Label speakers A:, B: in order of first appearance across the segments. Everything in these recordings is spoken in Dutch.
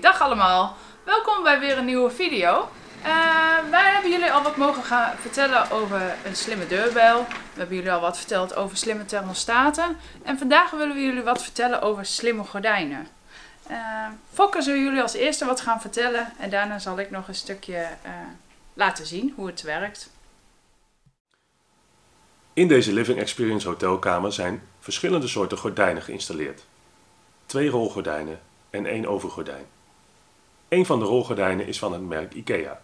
A: Dag allemaal. Welkom bij weer een nieuwe video. Uh, wij hebben jullie al wat mogen gaan vertellen over een slimme deurbel. We hebben jullie al wat verteld over slimme thermostaten. En vandaag willen we jullie wat vertellen over slimme gordijnen. Uh, Fokker zal jullie als eerste wat gaan vertellen. En daarna zal ik nog een stukje uh, laten zien hoe het werkt.
B: In deze Living Experience hotelkamer zijn verschillende soorten gordijnen geïnstalleerd. Twee rolgordijnen en één overgordijn. Een van de rolgordijnen is van het merk IKEA.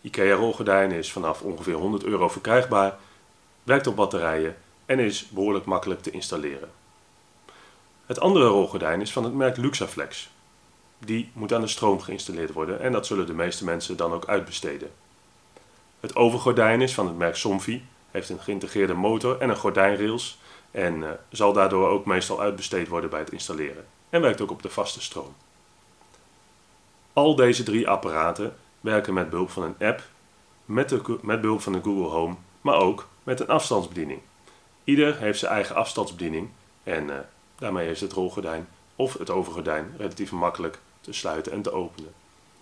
B: IKEA rolgordijn is vanaf ongeveer 100 euro verkrijgbaar, werkt op batterijen en is behoorlijk makkelijk te installeren. Het andere rolgordijn is van het merk Luxaflex. Die moet aan de stroom geïnstalleerd worden en dat zullen de meeste mensen dan ook uitbesteden. Het overgordijn is van het merk Somfy, heeft een geïntegreerde motor en een gordijnrails en uh, zal daardoor ook meestal uitbesteed worden bij het installeren en werkt ook op de vaste stroom. Al deze drie apparaten werken met behulp van een app, met, met behulp van de Google Home, maar ook met een afstandsbediening. Ieder heeft zijn eigen afstandsbediening en uh, daarmee is het rolgordijn of het overgordijn relatief makkelijk te sluiten en te openen.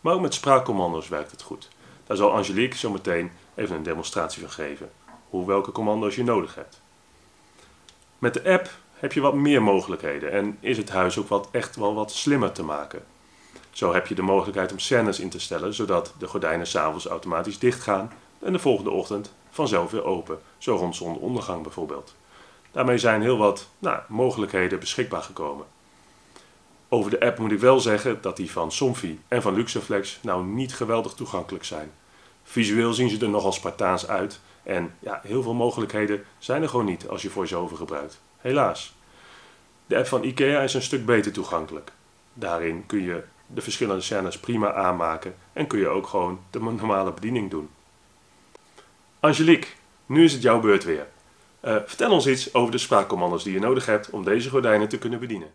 B: Maar ook met spraakcommando's werkt het goed. Daar zal Angelique zo meteen even een demonstratie van geven, hoe welke commando's je nodig hebt. Met de app heb je wat meer mogelijkheden en is het huis ook wat, echt wel wat slimmer te maken. Zo heb je de mogelijkheid om scanners in te stellen, zodat de gordijnen s'avonds automatisch dichtgaan en de volgende ochtend vanzelf weer open, zo rond zonsondergang bijvoorbeeld. Daarmee zijn heel wat nou, mogelijkheden beschikbaar gekomen. Over de app moet ik wel zeggen dat die van Somfy en van Luxaflex nou niet geweldig toegankelijk zijn. Visueel zien ze er nogal Spartaans uit en ja, heel veel mogelijkheden zijn er gewoon niet als je VoiceOver gebruikt. Helaas. De app van IKEA is een stuk beter toegankelijk. Daarin kun je de verschillende scènes prima aanmaken en kun je ook gewoon de normale bediening doen. Angelique, nu is het jouw beurt weer. Uh, vertel ons iets over de spraakcommando's die je nodig hebt om deze gordijnen te kunnen bedienen.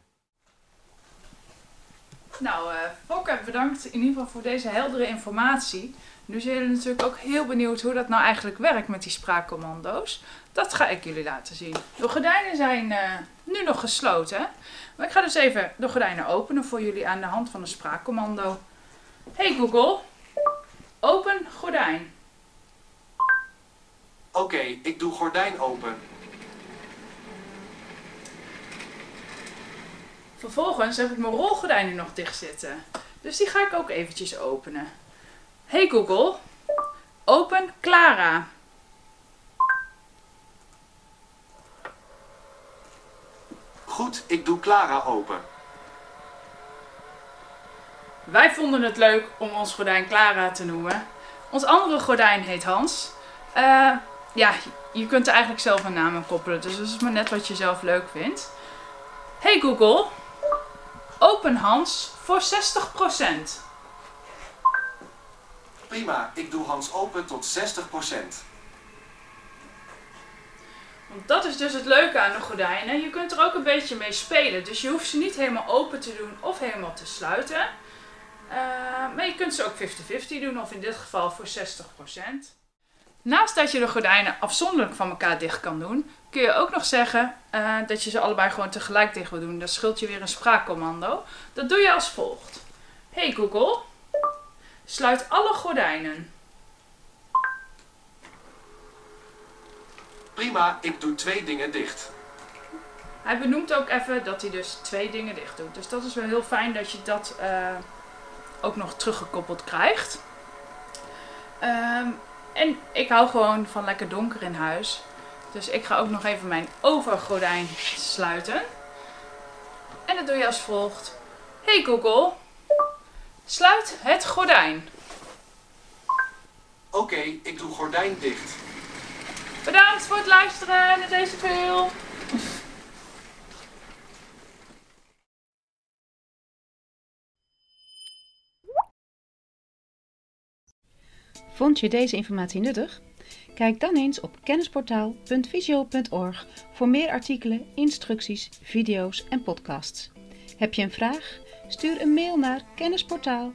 A: Nou, uh, Fokker, bedankt in ieder geval voor deze heldere informatie. Nu zijn jullie natuurlijk ook heel benieuwd hoe dat nou eigenlijk werkt met die spraakcommando's. Dat ga ik jullie laten zien. De gordijnen zijn uh, nu nog gesloten. Maar ik ga dus even de gordijnen openen voor jullie aan de hand van een spraakcommando. Hey Google, open gordijn.
C: Oké, okay, ik doe gordijn open.
A: Vervolgens heb ik mijn rolgordijnen nog dicht zitten. Dus die ga ik ook eventjes openen. Hey Google, open Clara.
C: Goed, ik doe Clara open.
A: Wij vonden het leuk om ons gordijn Clara te noemen. Ons andere gordijn heet Hans. Uh, ja, je kunt er eigenlijk zelf een naam aan koppelen, dus dat is maar net wat je zelf leuk vindt. Hey Google, open Hans voor 60%.
C: Prima, ik doe Hans open tot 60%.
A: Want dat is dus het leuke aan de gordijnen. Je kunt er ook een beetje mee spelen. Dus je hoeft ze niet helemaal open te doen of helemaal te sluiten. Uh, maar je kunt ze ook 50-50 doen of in dit geval voor 60%. Naast dat je de gordijnen afzonderlijk van elkaar dicht kan doen, kun je ook nog zeggen uh, dat je ze allebei gewoon tegelijk dicht wil doen. Dan scheelt je weer een spraakcommando. Dat doe je als volgt. Hey Google, sluit alle gordijnen.
C: Prima, ik doe twee dingen dicht.
A: Hij benoemt ook even dat hij dus twee dingen dicht doet. Dus dat is wel heel fijn dat je dat uh, ook nog teruggekoppeld krijgt. Um, en ik hou gewoon van lekker donker in huis. Dus ik ga ook nog even mijn overgordijn sluiten. En dat doe je als volgt. Hey Google, sluit het gordijn.
C: Oké, okay, ik doe gordijn dicht.
A: Bedankt voor het luisteren naar deze film.
D: Vond je deze informatie nuttig? Kijk dan eens op kennisportaal.visio.org voor meer artikelen, instructies, video's en podcasts. Heb je een vraag? Stuur een mail naar kennisportaal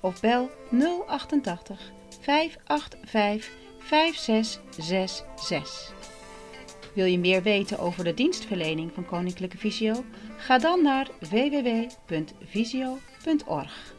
D: of bel 088 585 5666. Wil je meer weten over de dienstverlening van Koninklijke Visio? Ga dan naar www.visio.org.